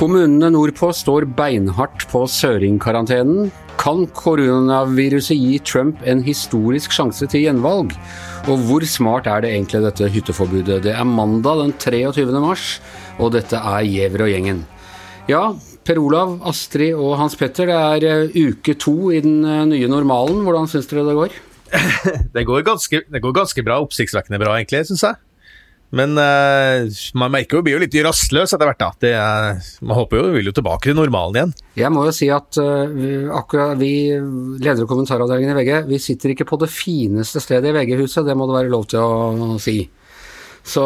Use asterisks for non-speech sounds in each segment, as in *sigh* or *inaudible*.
Kommunene nordpå står beinhardt på søringkarantenen. Kan koronaviruset gi Trump en historisk sjanse til gjenvalg? Og hvor smart er det egentlig dette hytteforbudet? Det er mandag den 23. mars, og dette er Gjever og gjengen. Ja, Per Olav, Astrid og Hans Petter, det er eh, uke to i den eh, nye normalen. Hvordan syns dere det går? *laughs* Det går ganske, det går ganske bra. Oppsiktsvekkende bra, egentlig, syns jeg. Men uh, man merker jo blir jo litt rastløs etter hvert. da. Det er, man håper jo, vil jo tilbake til normalen igjen. Jeg må jo si at uh, akkurat vi leder kommentaravdelingen i VG, vi sitter ikke på det fineste stedet i VG-huset, det må det være lov til å si. Så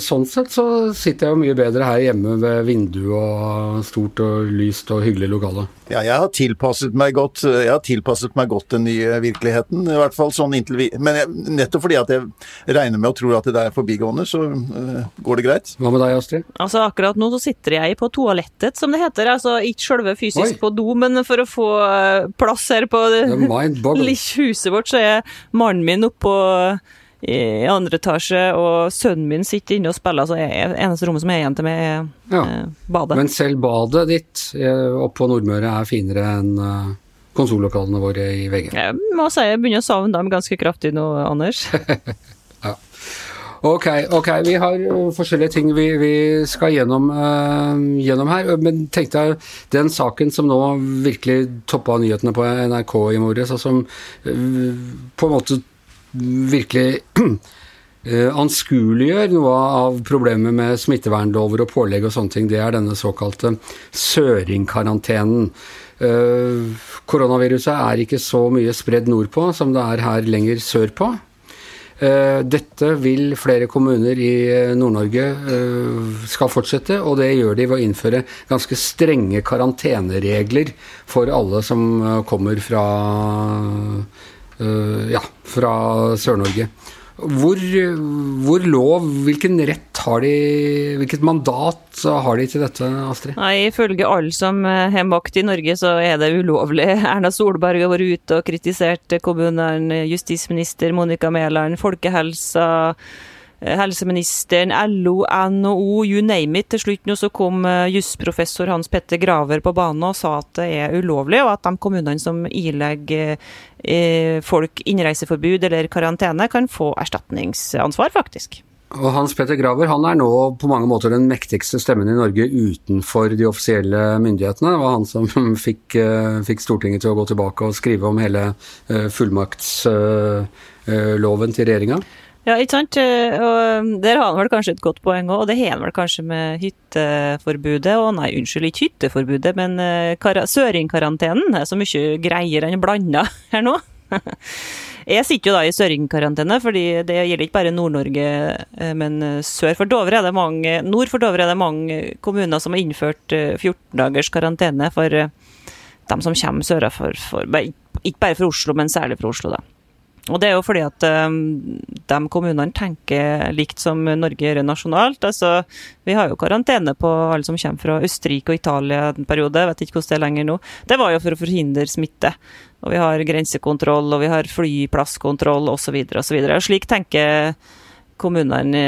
sånn sett så sitter jeg jo mye bedre her hjemme ved vinduet og stort og lyst og hyggelig lokale. Ja, jeg har tilpasset meg godt, jeg har tilpasset meg godt den nye virkeligheten. i hvert fall sånn inntil vi, Men jeg, nettopp fordi at jeg regner med og tror at det der er forbigående, så uh, går det greit. Hva med deg, Astrid? Altså Akkurat nå så sitter jeg på toalettet, som det heter. Altså Ikke selve fysisk Oi. på do, men for å få eh, plass her på *laughs* huset vårt, så er mannen min oppå i andre etasje, og sønnen min sitter inne og spiller, så er eneste rommet som er igjen til meg, er ja. eh, badet. Men selv badet ditt eh, oppe på Nordmøre er finere enn uh, konsollokalene våre i VG? Jeg må si jeg begynner å savne dem ganske kraftig nå, Anders. *laughs* ja. Ok, ok, vi har forskjellige ting vi, vi skal gjennom, uh, gjennom, her. Men tenkte jeg, den saken som nå virkelig toppa nyhetene på NRK i morges, og som uh, på en måte virkelig *clears throat* eh, anskueliggjør noe av problemet med smittevernlover og pålegg og sånne ting, det er denne såkalte søringkarantenen. Uh, koronaviruset er ikke så mye spredd nordpå som det er her lenger sørpå. Uh, dette vil flere kommuner i Nord-Norge skal fortsette, og det gjør de ved å innføre ganske strenge karanteneregler for alle som kommer fra Eh, ja, fra Sør-Norge. Hvor, hvor, lov, hvilken rett har de, hvilket mandat har de til dette, Astrid? Nei, Ifølge alle som har makt i Norge, så er det ulovlig. *laughs* Erna Solberg har vært ute og kritisert kommunene, justisminister Monica Mæland, folkehelsa Eh, helseministeren, LO, NHO, you name it. Til slutt nå så kom eh, jusprofessor Hans Petter Graver på banen og sa at det er ulovlig, og at de kommunene som ilegger eh, folk innreiseforbud eller karantene, kan få erstatningsansvar, faktisk. Og Hans Petter Graver han er nå på mange måter den mektigste stemmen i Norge utenfor de offisielle myndighetene. Det var han som *laughs* fikk, fikk Stortinget til å gå tilbake og skrive om hele fullmaktsloven til regjeringa. Ja, ikke sant. Eh, og der har han vel kanskje et godt poeng òg, og det har han vel kanskje med hytteforbudet. Og nei, unnskyld, ikke hytteforbudet, men søringkarantenen. søringkarantenen er så mye greier enn blanda *laughs* her nå. *laughs* Jeg sitter jo da i søringkarantene, fordi det gjelder ikke bare Nord-Norge, eh, men sør for Dovre er det mange, nord for Dovre er det mange kommuner som har innført 14 dagers karantene for dem som kommer sørafor. Ikke bare for Oslo, men særlig for Oslo, da. Og det er jo fordi at um, de kommunene tenker likt som Norge gjør nasjonalt. Altså, vi har jo karantene på alle som kommer fra Østerrike og Italia en periode. Jeg vet ikke hvordan det er lenger nå. Det var jo for å forhindre smitte. Og vi har grensekontroll, og vi har flyplasskontroll osv. osv. Slik tenker kommunene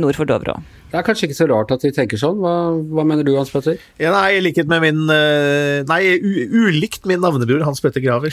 nord for Dovre òg. Det er kanskje ikke så rart at de tenker sånn. Hva, hva mener du, Hans Petter? Ja, nei, likhet med min eh, Nei, ulikt min navnebror Hans Petter Graver.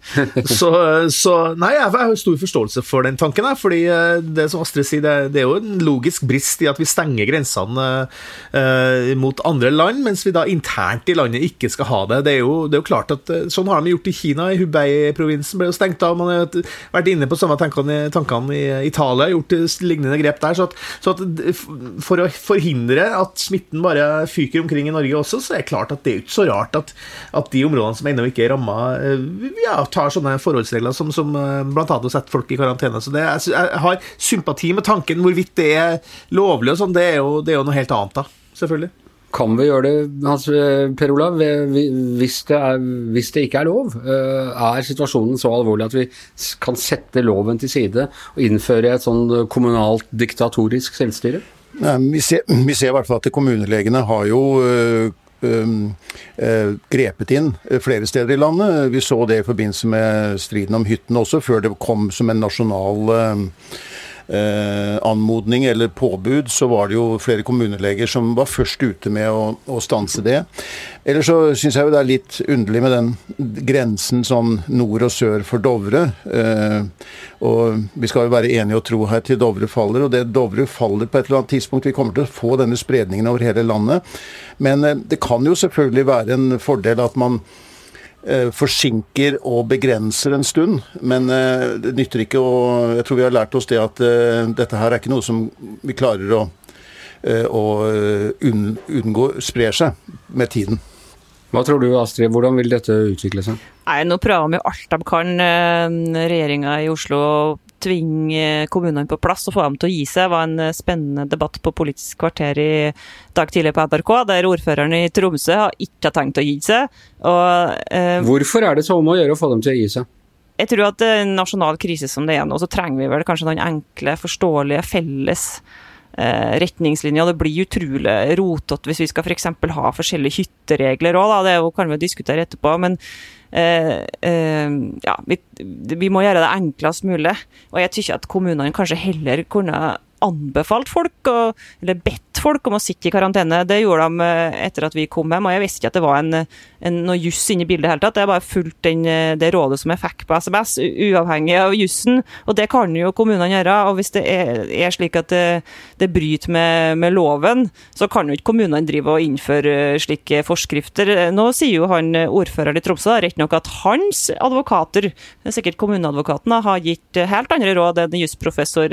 *laughs* så, så, Nei, jeg har stor forståelse for den tanken, her, fordi eh, det som Astrid sier, det, det, er jo en logisk brist i at vi stenger grensene uh, mot andre land, mens vi da internt i landet ikke skal ha det. Det er jo, det er jo klart at Sånn har de gjort i Kina. i Hubei-provinsen ble jo stengt av. Man har vært inne på samme tankene, tankene i Italia, gjort lignende grep der. så at, så at for å forhindre at smitten bare fyker omkring i Norge også, så er det klart at det er ikke så rart at, at de områdene som ennå ikke er ramma, eh, ja, tar sånne forholdsregler som, som eh, bl.a. å sette folk i karantene. Så det, jeg, jeg har sympati med tanken. Hvorvidt det er lovlig og sånn, det, det, er jo noe helt annet, da. Selvfølgelig. Kan vi gjøre det, Hans eh, Per Olav, hvis det, er, hvis det, ikke er lov? Er situasjonen så alvorlig at vi kan sette loven til side og innføre et sånn kommunalt diktatorisk selvstyre? Vi ser, vi ser i hvert fall at kommunelegene har jo øh, grepet inn flere steder i landet. Vi så det i forbindelse med striden om hyttene også, før det kom som en nasjonal eh, anmodning eller påbud, så var det jo flere kommuneleger som var først ute med å, å stanse det. Ellers så syns jeg jo det er litt underlig med den grensen sånn nord og sør for Dovre. Eh, og vi skal jo være enige og tro her til Dovre faller, og det Dovre faller på et eller annet tidspunkt. Vi kommer til å få denne spredningen over hele landet. Men eh, det kan jo selvfølgelig være en fordel at man forsinker og begrenser en stund. Men eh, det nytter ikke å Jeg tror vi har lært oss det at eh, dette her er ikke noe som vi klarer å, å unngå sprer seg med tiden. Hva tror du Astrid, hvordan vil dette utvikle seg? Nei, Nå prøver vi alt de kan, regjeringa i Oslo, tvinge kommunene på plass og få dem til å gi seg, var en eh, spennende debatt på Politisk kvarter i dag tidlig på NRK, der ordføreren i Tromsø har ikke tenkt å gi seg. Og, eh, Hvorfor er det så om å gjøre å få dem til å gi seg? Jeg tror at det er en nasjonal krise som det er nå, så trenger vi vel kanskje noen enkle, forståelige, felles eh, retningslinjer. Det blir utrolig rotete hvis vi skal f.eks. For ha forskjellige hytteregler òg, det kan vi jo diskutere etterpå. men ja, vi, vi, må gjøre det enklest mulig. Og jeg syns at kommunene kanskje heller kunne anbefalt folk, eller bedt folk om å sitte i karantene. Det gjorde de eh, etter at vi kom hjem, og jeg visste ikke at det var en, en, noe juss inne i bildet i hele tatt. Jeg bare fulgt eh, det rådet som jeg fikk på SMS, uavhengig av jussen. Og det kan jo kommunene gjøre. Og hvis det er, er slik at det, det bryter med, med, loven, så kan jo ikke kommunene drive og innføre eh, slike forskrifter. Nå sier jo han ordføreren i Tromsø rett nok at hans advokater, sikkert kommuneadvokaten, har gitt helt andre råd enn jusprofessor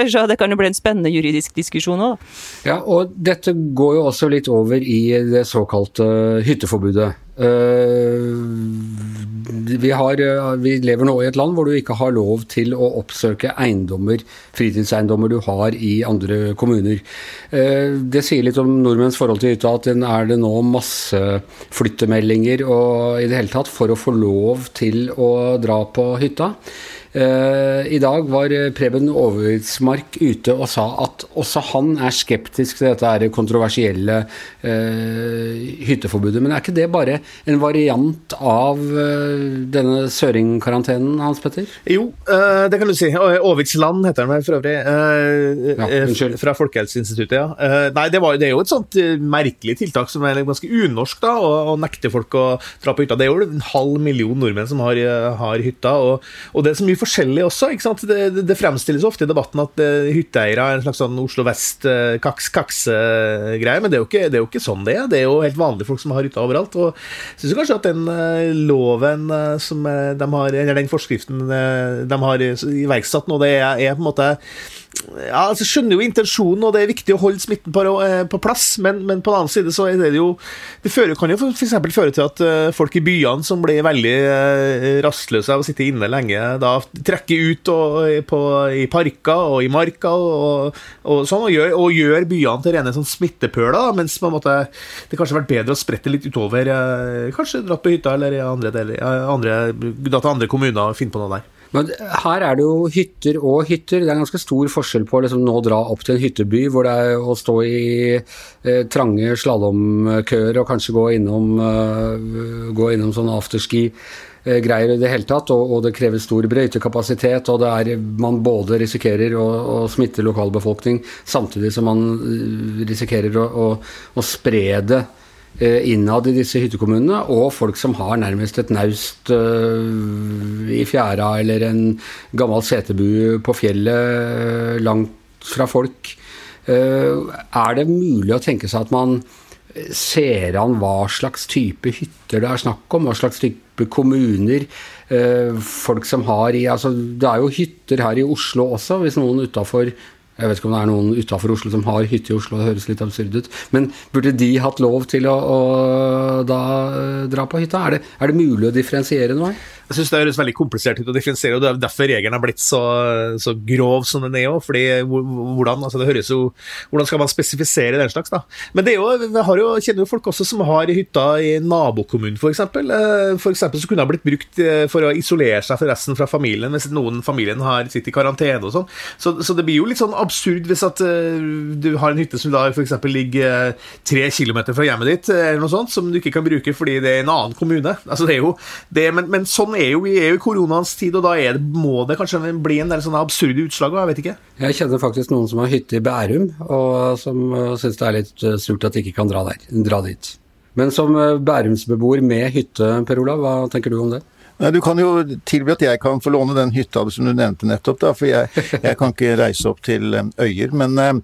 Graver, så det kan jo bli en spennende juridisk diskusjon òg. Ja, og dette går jo også litt over i det såkalte hytteforbudet. Eh, vi, har, eh, vi, lever nå i et land hvor du ikke har lov til å oppsøke eiendommer, fritidseiendommer du har i andre kommuner. Eh, det sier litt om nordmenns forhold til hytta, at den er det nå masse flyttemeldinger og i det hele tatt for å få lov til å dra på hytta. Eh, I dag var Preben Oversmark ute og sa at også han er skeptisk til dette kontroversielle uh, hytteforbudet. Men er ikke det bare en variant av denne søringkarantenen, Hans Petter? Jo, det kan du si. Åviksland heter den for øvrig. Ja, fra Folkehelseinstituttet, ja. nei, det, var, det, er jo et sånt merkelig tiltak som er ganske unorsk, da, å, nekte folk å dra på hytta. Det er jo en halv million nordmenn som har, har hytta. Og, og det så mye forskjellig også. ikke sant? Det, det fremstilles ofte i debatten at uh, hytteeiere er en slags sånn Oslo Vest-kaks-kakse-greie, uh, men det er, ikke, det er, jo ikke, sånn det er. Det er jo helt vanlige folk som har hytta overalt. og jeg syns kanskje at den uh, loven som de har, eller den forskriften de har iverksatt nå, det er, er på en måte ja, altså skjønner jo intensjonen, og det er viktig å holde smitten på, eh, på plass, men, men, på den annen side så er det jo Det fører, kan jo f.eks. føre til at folk i byene som blir veldig rastløse av å sitte inne lenge, da trekker ut og, på, i parker og i marka og, og, sånn, og gjør, gjør, byene til rene sånn smittepøler, mens på en måte det kanskje har vært bedre å sprette litt utover. Uh, kanskje dratt på hytta eller andre, deler, andre, dra til andre kommuner og finne på noe der. Men her er det jo hytter og hytter. Det er en ganske stor forskjell på liksom nå dra opp til en hytteby hvor det er å stå i eh, trange slalåmkøer og kanskje gå innom, eh, gå innom sånn afterski eh, greier i det hele tatt, og, og det krever stor brøytekapasitet, og er, man både risikerer å, å smitte lokalbefolkning samtidig som man eh, risikerer å, å, å spre det Eh, innad i disse hyttekommunene, og folk som har nærmest et naust uh, i fjæra eller en gammel setebu på fjellet langt fra folk. Uh, er det mulig å tenke seg at man ser an hva slags type hytter det er snakk om? Hva slags type kommuner? folk som har i altså, Det er jo hytter her i Oslo også, hvis noen utafor jeg vet ikke om det er noen utafor Oslo som har hytte i Oslo, det høres litt absurd ut. Men burde de hatt lov til å, å da eh, dra på hytta? Er det, er det mulig å differensiere noe her? Jeg syns det høres veldig komplisert ut å differensiere, og det er derfor regelen har blitt så, så grov som den er òg. Hvordan, altså hvordan skal man spesifisere den slags, da? Men det er jo, vi har jo, kjenner jo folk også som har hytta i nabokommunen, f.eks. F.eks. så kunne det blitt brukt eh, for å isolere seg for resten fra familien hvis noen familien har sitter i karantene og sånn. Så, så, det blir jo litt sånn absurd hvis at uh, du har en hytte som da f.eks. ligger uh, tre kilometer fra hjemmet ditt, eller noe sånt, som du ikke kan bruke fordi det er en annen kommune. Altså det er jo, det, men, men sånn er jo, vi er jo i koronaens tid, og da det, må det kanskje bli en del sånne absurde utslag? Jeg vet ikke. Jeg kjenner faktisk noen som har hytte i Bærum, og som uh, syns det er litt uh, surt at de ikke kan dra, der, dra dit. Men som uh, bærumsbeboer med hytte, Per Olav, hva tenker du om det? Nei, Du kan jo tilby at jeg kan få låne den hytta som du nevnte nettopp, da, for jeg, jeg kan ikke reise opp til øyer. Men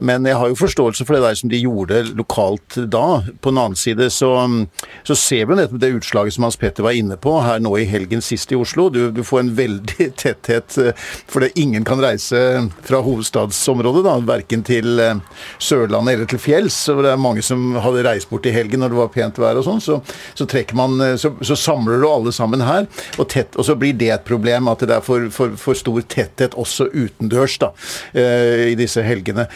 men jeg har jo forståelse for det der som de gjorde lokalt da. På den annen side så, så ser vi nettopp det utslaget som Hans Petter var inne på her nå i helgen sist i Oslo. Du, du får en veldig *laughs* tetthet eh, fordi ingen kan reise fra hovedstadsområdet, da, verken til eh, Sørlandet eller til fjells. og det er mange som hadde reist bort i helgen når det var pent vær og sånn. Så, så, man, eh, så, så, samler du alle sammen her, og, tett, og, så blir det et problem at det er for, for, for stor tetthet også utendørs da, i disse helgene.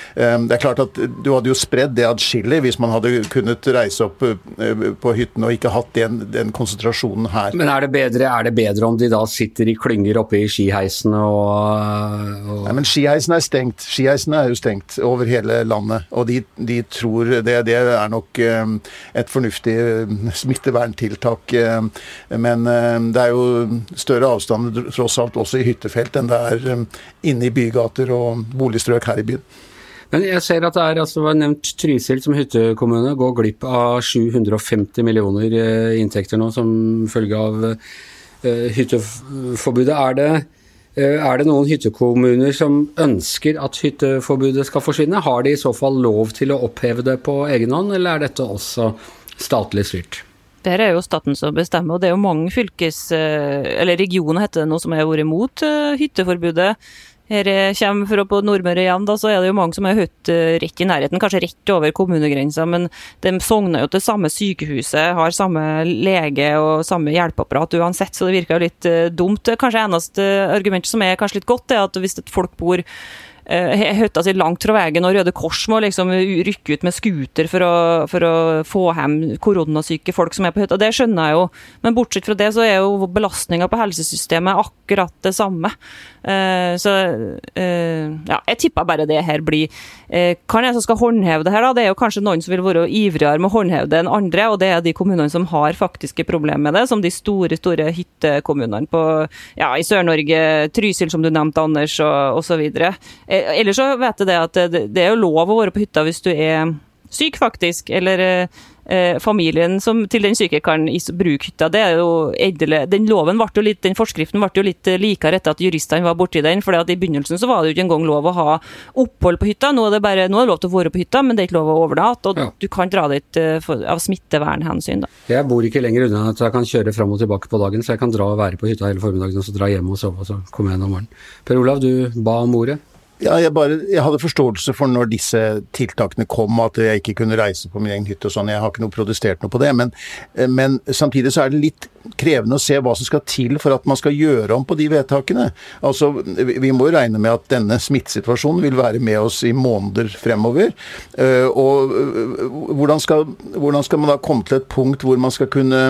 Det er klart at Du hadde jo spredd det adskillig hvis man hadde kunnet reise opp eh, på hytten og ikke hatt den, den konsentrasjonen her. Men er det, bedre, er det, bedre, om de da sitter i klynger oppe i skiheisene og, og... Nei, men skiheisen er stengt. Skiheisen er jo stengt over hele landet. Og de, de tror det, det, er nok eh, et fornuftig eh, smitteverntiltak. Men det er jo større avstander tross alt også i hyttefelt enn det er inne i bygater og boligstrøk her i byen. Men jeg ser at det er altså var nevnt Trysil som hyttekommune går glipp av 750 millioner eh, inntekter nå som følge av uh, hytteforbudet. Er det, uh, er det noen hyttekommuner som ønsker at hytteforbudet skal forsvinne? Har de i så fall lov til å oppheve det på egen hånd, eller er dette også statlig styrt? Der er jo staten som bestemmer, og det er jo mange fylkes, eller regioner heter det nå, som har vært imot hytteforbudet her kommer fra på Nordmøre igjen, da, så er det jo mange som har hørt uh, rett i nærheten, kanskje rett over kommunegrensa, men de sogner jo til samme sykehuset, har samme lege og samme hjelpeapparat uansett, så det virker jo litt uh, dumt. Kanskje eneste argumentet som er kanskje litt godt, er at hvis et folk bor høtta si langt fra veien, og Røde Kors må liksom rykke ut med scooter for å, for å få hjem koronasyke folk som er på hytta. Det skjønner jeg jo, men bortsett fra det så er jo belastninga på helsesystemet akkurat det samme. Uh, så uh, ja, jeg tipper bare det her blir Hvem er det som skal håndheve det her, da? Det er jo kanskje noen som vil være ivrigere med å håndheve det enn andre, og det er de kommunene som har faktiske problemer med det, som de store, store hyttekommunene på ja, i Sør-Norge, Trysil som du nevnte, Anders, og osv. Eh, ellers så vet jeg det at det, det er jo lov å være på hytta hvis du er syk, faktisk. Eller eh, familien som til den syke kan bruke hytta. Det er jo edle. Den loven ble jo litt, den forskriften ble jo litt eh, likere etter at juristene var borti den. for I begynnelsen så var det jo ikke engang lov å ha opphold på hytta. Nå er det bare, nå er det lov til å være på hytta, men det er ikke lov å overnatte. Og ja. du kan dra dit for, av smittevernhensyn. da. Jeg bor ikke lenger unna at jeg kan kjøre fram og tilbake på dagen, så jeg kan dra og være på hytta hele formiddagen og så dra hjem og sove, og så komme igjen om morgenen. Per Olav, du ba om ordet. Ja, jeg, bare, jeg, hadde forståelse for når disse tiltakene kom, at jeg ikke kunne reise på min egen hytte og sånn. Jeg har ikke noe protestert noe på det. Men, eh, men, samtidig så er det litt krevende å se hva som skal til for at man skal gjøre om på de vedtakene. Altså, Vi må jo regne med at denne smittesituasjonen vil være med oss i måneder fremover. Eh, og eh, hvordan skal, hvordan skal man da komme til et punkt hvor man skal kunne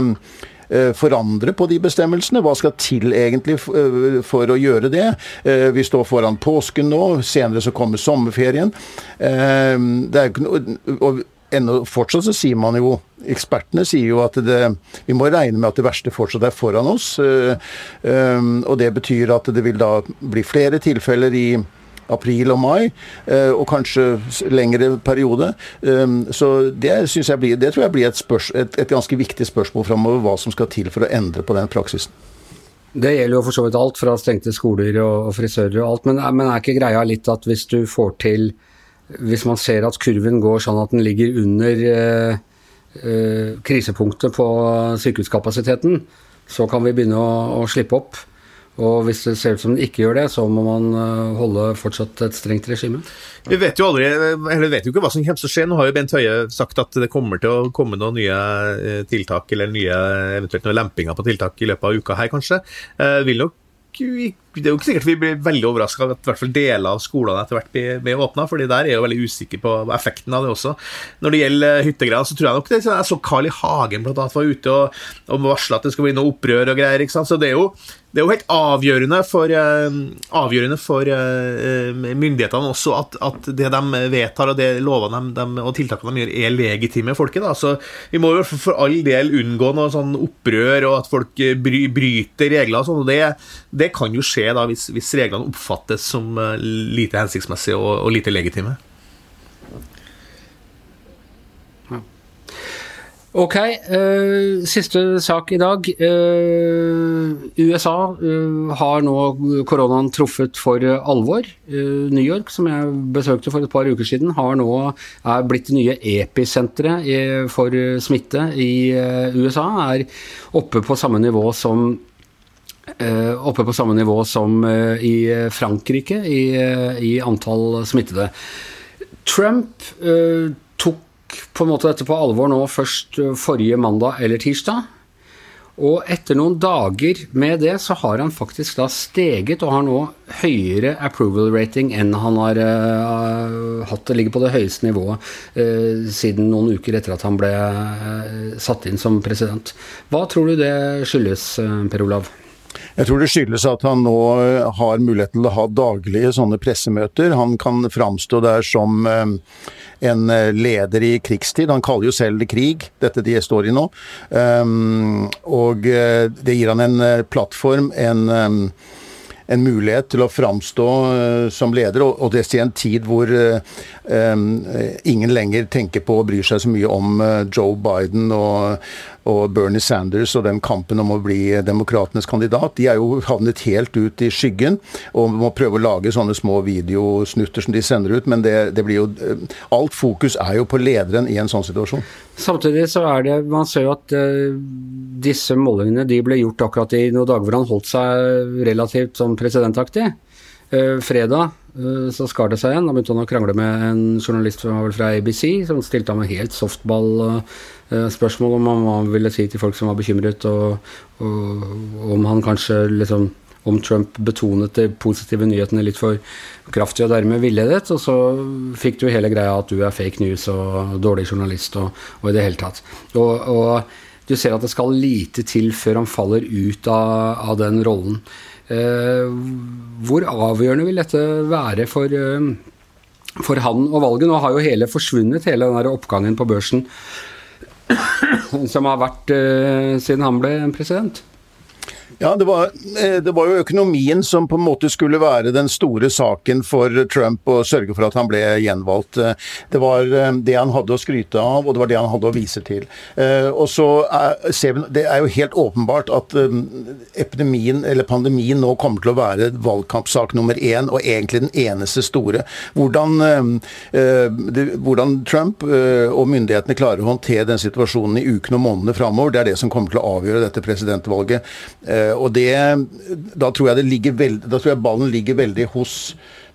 forandre på de bestemmelsene? Hva skal til egentlig eh, for å gjøre det? Eh, vi står foran påsken nå, senere så kommer sommerferien. Det er ikke noe, og ennå fortsatt så sier man jo Ekspertene sier jo at det, vi må regne med at det verste fortsatt er foran oss. Og det betyr at det vil da bli flere tilfeller i april og mai, eh, og kanskje lengre periode. Eh, så det, jeg blir, det tror jeg blir et, spørs, et, et ganske viktig spørsmål framover, hva som skal til for å endre på den praksisen. Det gjelder jo for så vidt alt, fra stengte skoler og frisører og alt. Men, men, er ikke greia litt at hvis du får til Hvis man ser at kurven går sånn at den ligger under eh, eh, krisepunktet på sykehuskapasiteten, så kan vi begynne å, å slippe opp. Og hvis det ser ut som den ikke gjør det, så må man eh, holde fortsatt et strengt regime? Vi vet jo aldri, eller vet jo ikke hva som kommer til å skje. Nå har jo Bent Høie sagt at det kommer til å komme noen nye eh, tiltak, eller nye, eventuelt noen lempinger på tiltak i løpet av uka her, kanskje. Eh, vil nok det er jo ikke sikkert vi blir veldig overraska at i hvert fall deler av skolene etter hvert blir, blir åpna, fordi der er jeg jo veldig usikker på effekten av det også. Når det gjelder hyttegreier, så tror jeg nok det Jeg så Carl I. Hagen blant annet var ute og, og varsla at det skal bli noe opprør og greier. ikke sant? Så det er jo, det er jo helt avgjørende for, uh, avgjørende for uh, myndighetene også at, at, det de vedtar og det lovene de, de, og tiltakene de gjør, er legitime folket. da, så Vi må jo for all del unngå noe sånn opprør og at folk bry, bryter regler og sånn. og det, det kan jo skje da, hvis, hvis reglene oppfattes som eh, lite hensiktsmessige og, og lite legitime. Ok, uh, siste sak i dag. Uh, USA uh, har nå koronaen truffet for alvor. New York, som jeg besøkte for et par uker siden, har nå er blitt det nye episenteret for smitte i USA. Er oppe på samme nivå som oppe på samme nivå som i Frankrike i, i antall smittede. Trump på en måte dette på alvor nå først forrige mandag eller tirsdag. Og etter noen dager med det, så har han faktisk da steget og har nå høyere approval rating enn han har uh, hatt. Det ligger på det høyeste nivået uh, siden noen uker etter at han ble uh, satt inn som president. Hva tror du det skyldes, Per Olav? Jeg tror det skyldes at han nå eh, har muligheten til å ha daglige sånne pressemøter. Han kan framstå der som eh, en eh, leder i krigstid. Han kaller jo selv det krig, dette de står i nå. Og det gir han en plattform, en en mulighet til å framstå som leder, og, det i en tid hvor ingen lenger tenker på og bryr seg så mye om Joe Biden og, og Bernie Sanders og den kampen om å bli demokratenes kandidat, de er jo havnet helt ut i skyggen og må prøve å lage sånne små videosnutter som de sender ut, men det, det blir jo Alt fokus er jo på lederen i en sånn situasjon. Samtidig så er det Man ser jo at uh, disse målingene de ble gjort akkurat i noen dager hvor han holdt seg relativt sånn presidentaktig. Uh, fredag så skar det seg igjen. Da begynte han å krangle med en journalist fra ABC som stilte ham en helt softball Eh, om hva han ville si til folk som var bekymret, og, og om han kanskje liksom om Trump betonet de positive nyhetene litt for kraftig og dermed villedet. Og så fikk du hele greia at du er fake news og dårlig journalist og, og i det hele tatt. Og, og, du ser at det skal lite til før han faller ut av, av den rollen. Eh, hvor avgjørende vil dette være for, eh, for han og valget? Nå har jo hele forsvunnet, hele den der oppgangen på børsen som har vært uh, siden han ble president? Ja, det var, eh, det var, jo økonomien som på en måte skulle være den store saken for Trump å sørge for at han ble gjenvalgt. Eh, det var eh, det han hadde å skryte av, og det var det han hadde å vise til. Og så er, ser vi, Det er jo helt åpenbart at epidemien, eller pandemien nå kommer til å være valgkampsak nummer én, og egentlig den eneste store. Hvordan, hvordan Trump og myndighetene klarer å håndtere den situasjonen i ukene og månedene framover, det er det som kommer til å avgjøre dette presidentvalget. Eh, og det, da tror jeg, ligger veld, da tror jeg ballen ligger veldig hos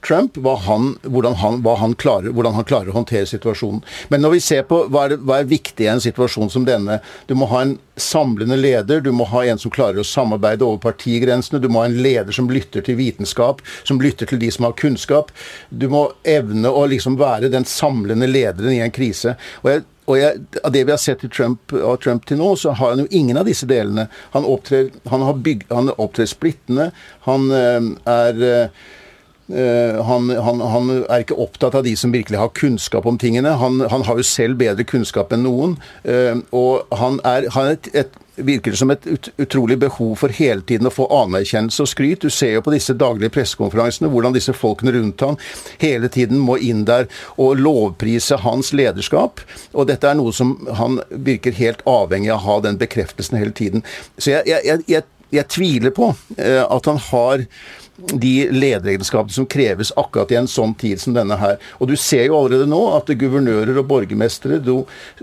Trump, hva han, hvordan, han, hva han klarer, hvordan, han, klarer, å håndtere situasjonen. Men når vi ser på hva er, hva er, viktig i en situasjon som denne Du må ha en samlende leder, du må ha en som klarer å samarbeide over partigrensene, du må ha en leder som lytter til vitenskap, som lytter til de som har kunnskap. Du må evne å liksom være den samlende lederen i en krise. Og jeg og jeg, av det vi har sett Trump, av Trump til nå, så har han jo ingen av disse delene. Han opptrer, han bygd, han opptrer splittende. Han øh, er øh, han, han, han, er ikke opptatt av de som virkelig har kunnskap om tingene. Han, har jo selv bedre kunnskap enn noen. Og han er, han er et, et virker det som et ut, utrolig behov for hele tiden å få anerkjennelse og skryt. Du ser jo på disse daglige pressekonferansene hvordan disse folkene rundt han hele tiden må inn der og lovprise hans lederskap. Og dette er noe som han virker helt avhengig av å ha den bekreftelsen hele tiden. Så jeg, jeg, jeg, jeg tviler på eh, at han har de lederegenskapene som kreves akkurat i en sånn tid som denne her. Og du ser jo allerede nå at guvernører og borgermestere do,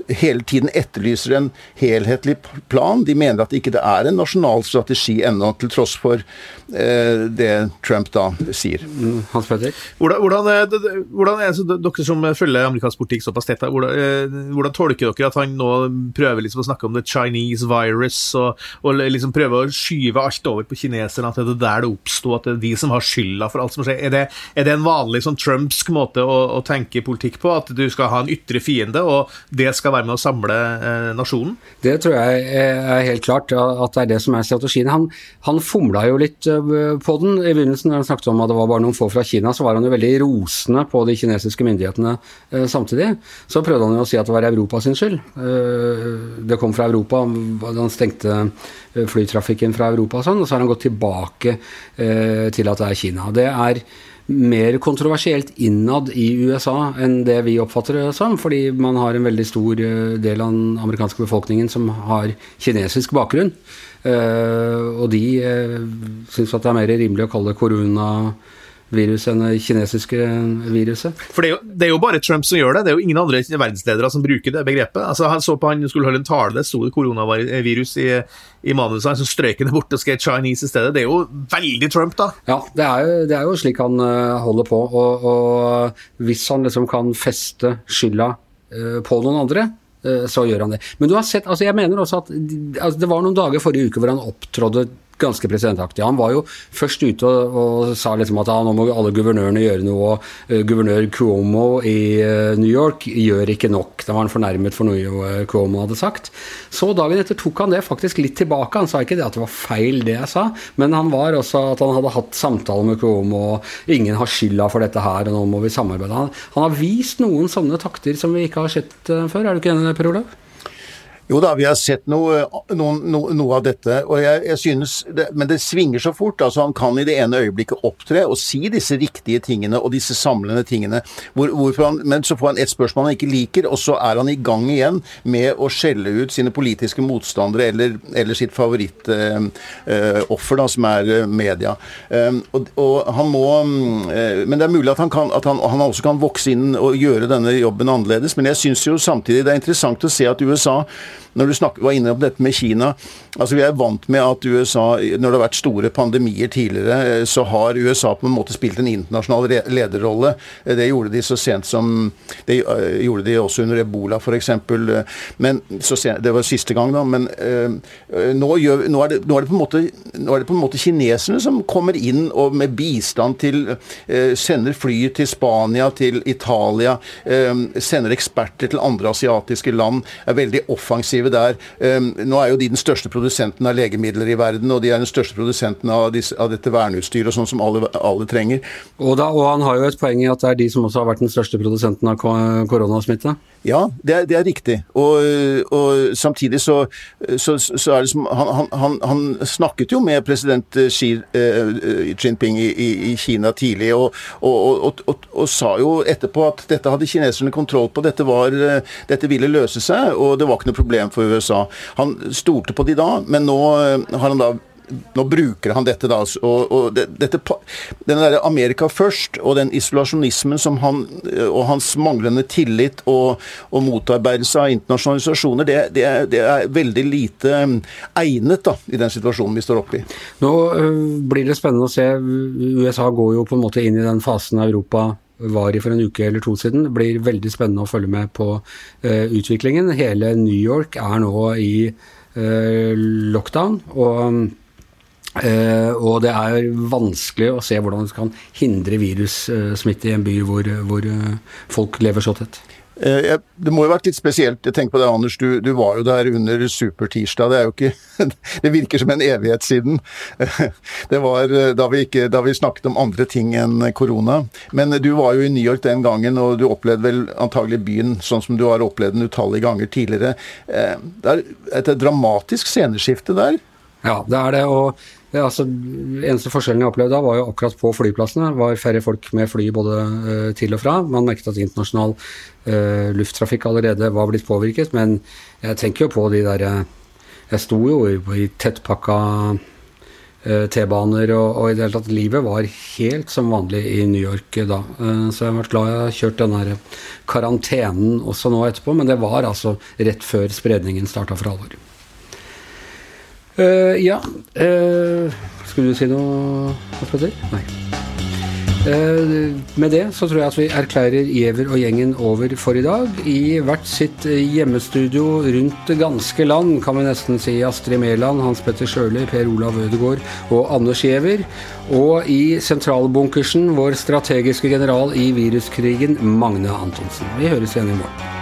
hele tiden etterlyser en helhetlig plan. De mener at ikke det er en nasjonal strategi ennå, til tross for eh, det Trump da sier. Mm, Hans Petter? Hvordan, hvordan, er, hvordan er det, Dere som følger amerikansk politikk såpass tett, hvordan, eh, hvordan, tolker dere at han nå prøver liksom å snakke om the Chinese virus, og, og liksom prøver å skyve alt over på kineserne, at det er der det oppsto, at det er de som har skylda for alt som skjer? Er det, er det en vanlig sånn trumpsk måte å, å, tenke politikk på, at du skal ha en ytre fiende, og det skal være med å samle eh, nasjonen? Det tror jeg er helt klart, at det er det som er strategien. Han, han fomla jo litt eh, på den i begynnelsen, når han snakket om at det var bare noen få fra Kina, så var han jo veldig rosende på de kinesiske myndighetene eh, samtidig. Så prøvde han jo å si at det var Europa sin skyld. Eh, det kom fra Europa, han stengte flytrafikken fra Europa og sånn, og så har han gått tilbake eh, til at det er Kina. Det er mer kontroversielt innad i USA enn det vi oppfatter det som, fordi man har en veldig stor del av den amerikanske befolkningen som har kinesisk bakgrunn. Og de syns at det er mer rimelig å kalle det korona viruset enn det kinesiske viruset. For det er, jo, det er, jo, bare Trump som gjør det. Det er jo ingen andre verdensledere som bruker det begrepet. Altså, Han så på han skulle holde en tale, det sto koronavirus i, i manuset, han så strøyk det bort og skrev Chinese i stedet. Det er jo veldig Trump, da. Ja, det er jo, det er jo slik han uh, holder på. Og, og, hvis han liksom kan feste skylda uh, på noen andre, uh, så gjør han det. Men du har sett, altså jeg mener også at altså, det var noen dager forrige uke hvor han opptrådte ganske presidentaktig. Han var jo først ute og, og sa liksom at ja, nå må alle guvernørene gjøre noe. og uh, Guvernør Cuomo i uh, New York gjør ikke nok. Da var han fornærmet for noe uh, Cuomo hadde sagt. Så dagen etter tok han det faktisk litt tilbake. Han sa ikke det at det var feil det jeg sa, men han var også at han hadde hatt samtaler med Cuomo, og ingen har skylda for dette her, og nå må vi samarbeide. Han, han har vist noen sånne takter som vi ikke har sett før. Er du ikke enig, Per Olav? Jo da, vi har sett noe, noe, noe, av dette, og jeg, jeg synes det, men det svinger så fort. altså Han kan i det ene øyeblikket opptre og si disse riktige tingene og disse samlende tingene, hvor, han, men så får han et spørsmål han ikke liker, og så er han i gang igjen med å skjelle ut sine politiske motstandere eller, eller sitt favorittoffer, eh, eh, som er eh, media. Um, og, og, han må eh, Men det er mulig at, han, kan, at han, han, også kan vokse inn og gjøre denne jobben annerledes, men jeg syns jo samtidig det er interessant å se at USA når du snakker, var inne på dette med Kina altså Vi er vant med at USA, når det har vært store pandemier tidligere, så har USA på en måte spilt en internasjonal lederrolle. Det gjorde de så sent som Det eh, gjorde de også under ebola, f.eks. Men Det var siste gang, da. Men uh, nå, gjør, nå, er det, nå, er måte, nå er det på en måte kineserne som kommer inn og med bistand til uh, Sender fly til Spania, til Italia. Uh, sender eksperter til andre asiatiske land. Er veldig offensive drive der. Ehm, nå er jo de den største produsenten av legemidler i verden, og de er den største produsenten av, disse, av dette verneutstyret sånn som alle, alle trenger. Og, da, og, han har jo et poeng i at det er de som også har vært den største produsenten av koronasmitte? Ja, det er, det er riktig. Og, og, samtidig så, så, så, er det som han, han, han, snakket jo med president Xi uh, Jinping i, i, Kina tidlig, og, og, sa jo etterpå at dette hadde kineserne kontroll på, dette, var, dette ville løse seg, og det var ikke noe problem for USA. Han stolte på de da, men nå har han da nå bruker han dette, da. Og, og det, dette, den derre Amerika først, og den isolasjonismen som han, og hans manglende tillit og, og motarbeidelse av internasjonale organisasjoner, det, det, det, er, veldig lite um, egnet da, i den situasjonen vi står oppe i. Nå øh, blir det spennende å se. USA går jo på en måte inn i den fasen Europa var i for en uke eller to siden. Det blir veldig spennende å følge med på uh, utviklingen. Hele New York er nå i uh, lockdown. og Uh, og det er vanskelig å se hvordan det kan hindre virussmitte i en by hvor, hvor uh, folk lever så tett. Jeg, det må jo vært litt spesielt. Jeg tenker på det, Anders. Du, du var jo der under supertirsdag. Det er jo ikke *laughs* Det virker som en evighet siden. *laughs* Det var da vi, ikke, da vi snakket om andre ting enn korona. Men du var jo i New York den gangen, og du opplevde vel antagelig byen sånn som du har opplevd den utallige ganger tidligere. Det er et dramatisk sceneskifte der. Ja, det er det. og det, altså, eneste forskjellen jeg opplevde da, var jo akkurat på flyplassene. Det var færre folk med fly både uh, til og fra. Man merket at internasjonal uh, lufttrafikk allerede var blitt påvirket. Men jeg tenker jo på de der Jeg sto jo i, i tettpakka uh, T-baner og, og, i det hele tatt livet var helt som vanlig i New York da. Eh, så jeg har vært glad jeg har kjørt den her karantenen også nå etterpå, men det var altså rett før spredningen starta for alvor. Uh, ja uh, Skulle du si noe, Petter? Nei. Uh, med det så tror jeg at vi erklærer Giæver og gjengen over for i dag. I hvert sitt hjemmestudio rundt det ganske land, kan vi nesten si. Astrid Mæland, Hans Petter Sjøli, Per Olav Ødegaard og Anders Giæver. Og i sentralbunkersen vår strategiske general i viruskrigen, Magne Antonsen. Vi høres igjen i morgen.